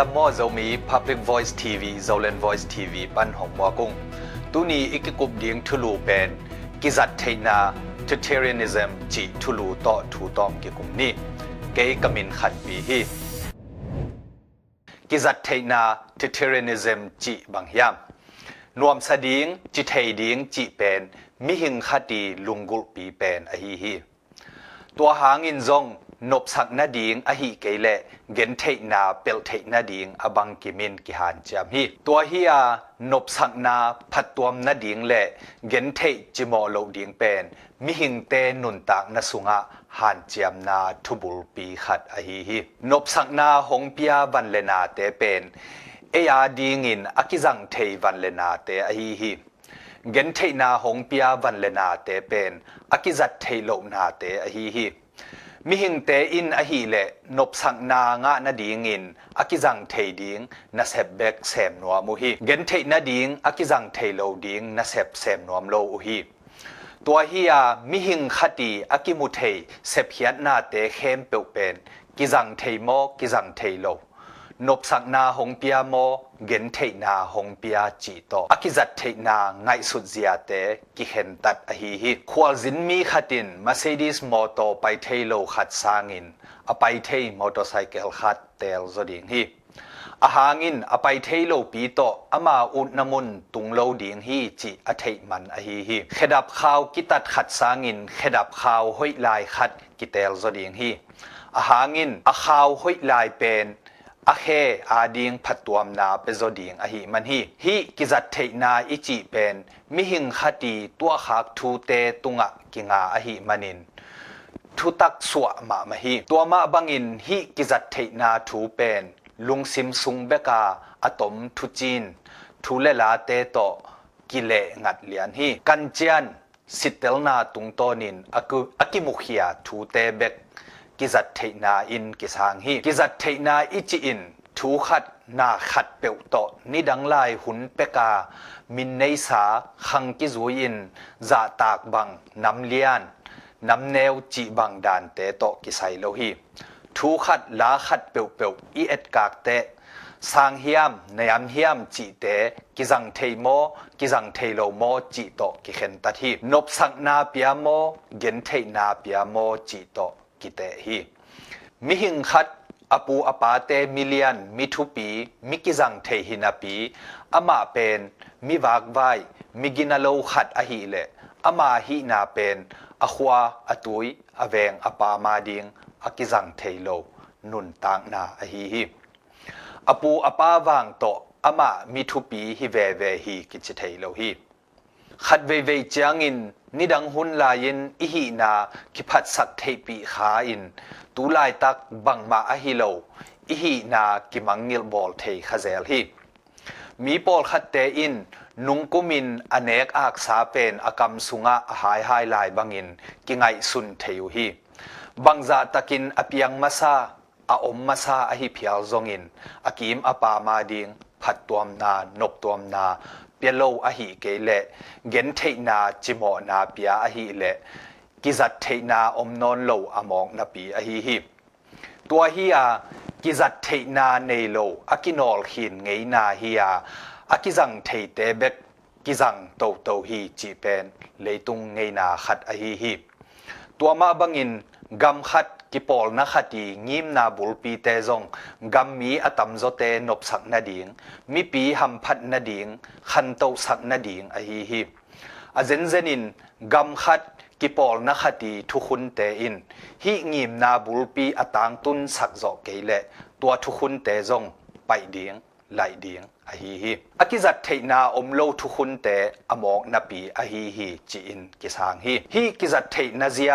ดัมโมเจ้ามี Public Voice TV เจ้าเลน Voice TV ปันหงมัวกุ้งตุนีอีกกุบเดียงทุลูเป็นกิจัดเทนา Totalitarianism จีทุลูต่อทูตอมกิกุมนี่เกยกมินขัดปีฮีกิจัดเทนา Totalitarianism จีบางยามนวมสดิงจิเทดิงจีเป็นมิหิงคดีลุงกุลปีเป็นอหิฮีตัวหางอินซง นบสักนาดิงอหิเกเลเกนเทนาเปลเทนาดิงอบังกิมินกิหันจามฮีตัวเฮียนบสักนาพัดตัวมนาดิงเลเกนเทจิโมโลดิงเป็นมิหิงเตนุนตากนสุงะหันจามนาทุบุลปีขัดอหิฮีนบสักนาหงปียาบันเลนาเตเป็นเอียดิงินอกิจังเทวันเลนาเตอหิฮีเกนเทนาหงปียาวันเลนาเตเป็นอากิจัดเทโลนาเตอหิฮี มิหิงเตอินอหีเลนบสังนางะนาดิงินอากิจังเทดิงนาเซบเบกเซมนัวมุฮีเกนเทนาดิงอากิจังเทโลดิงนาเซบเซมนัวมโลอุฮีตัวเฮียมิหิงคตีอากิมุเทเซบเฮียนาเตเข้มเปวเป็นกิจังเทโมกิจังเทโล นบสักนาหงเปียโมเกนเทนาหงเปียจีโตอากิจัดเทนาไงสุดเสียเตกิเห็นตัดอหิฮิควาจินมีขัดินมาเซดิสมอโตไปเทโลขัดสางินอไปเทมอเตอร์ไซค์ขัดเตลจดิงฮีอาหางินอไปเทโลปีโตอามาอุนนมุนตุงโลดิงฮีจีอเทมันอหิฮิเขดับข่าวกิตัดขัดสางินเขดับข่าวห้อยลายขัดกิเตลจดิงฮีอาหางินอาข่าวห้อยลายเป็น อาเฮอาดิงพัดตัวมนาเปโซดิงอหิมันฮีฮีกิจัดเทนาอิจิเป็นมิหิงคดีตัวขักทูเตตุงะกิงาอหิมันินทุตักสวะมามาฮีตัวมาบังอินฮีกิจัดเทนาทูเป็นลุงซิมซุงเบกาอะตอมทุจินทูเลลาเตโตกิเลงัดเลียนฮีกันเจียนสิเตลนาตุงโตนินอากุอากิมุขยาทูเตเบก กิจัดเทนาอินกิสางฮีกิจัดเทนาอิจิอินทูขัดนาขัดเปียวโตนิดังลายหุนเปกา มินในสาขังกิจวยินจาตากบังน้ำเลียนน้ำแนวจีบังดานเตโตกิไซโลฮีทูขัดลาขัดเปียวเปียวอีเอ็ดกากเตสังเฮียมนยามเฮียมจีเตกิจังเทโมกิจังเทโลโมจีโตกิเข็นตัดทีนบสังนาเปียโมเกนเทนาเปียโมจีโต มิหิงขัดอปูอปาเตมิเลียนมิทุปีมิกิจังเทหินาปีอามาเป็นมิวากไวมิกินาโลขัดอหิเลอามาหินาเป็นอขวาอตุยอเวงอปามาดิงอกิจังเทโลนุนตางนาอหิฮิอปูอปาวางโตอามามิทุปีฮิเวเวฮีกิจเทโลฮี ขัดเวเวจางอินนิดังหุนลายินอิหินาคิพัดสักเทปีขาอินตูลายตักบังมาอหิโลอิหินากิมังนิลบอลเทขเซลฮีมีปอลขัดเตอินนุงกุมินอเนกอักษาเป็นอากรรมสุงะหายหายลายบังอินกิไงสุนเทยุฮีบังจาตะกินอเปียงมาซาอาอมมาซาอหิพิยลซงอินอากิมอปามาดิงผัดตัวมนานกตัวมนา เปียโลอหิเกเลเกนเทนาจิโมนาเปียอหิเลกิจัดเทนาอมนอนโลอมองนาปีอหิฮิตัวเฮียกิจัดเทนาเนโลอากินอลหินไงนาเฮียอากิจังเทเตเบกกิจังโตโตฮีจีเป็นเลยตุงไงนาขัดอหิฮิตัวมาบังอิน กำขัดกิปอลนักตีงิมนาบุลปีเตซงกัมมีอตัมโซเตนบสักนาดิงมีปีหัมพัดนาดิงขันโตสักนาดิงอหิฮิอาเซนเซนินกัมขัดกิปอลนักตีทุกุนเตอินฮิงิมนาบุลปีอตังตุนสักโซเกเลตัวทุกุนเตซงไปดิงไหลดิงอหิฮิอากิจัดเทนาอมโลทุกุนเตอมอกนาปีอหิฮิจีอินกิสางฮิฮิกิจัดเทนาเซีย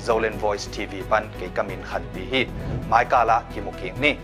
เทยินอากิจังเทเลอากิจังเทโลกิปอลนาไงสุดนาเตอาเคนเตลเทดิงินลุงซิมอเนกิมดิงินโตปานทุพาลุงดำ Zolan Voice TV pan ke kamin khan pi hi mai kala ki muking ni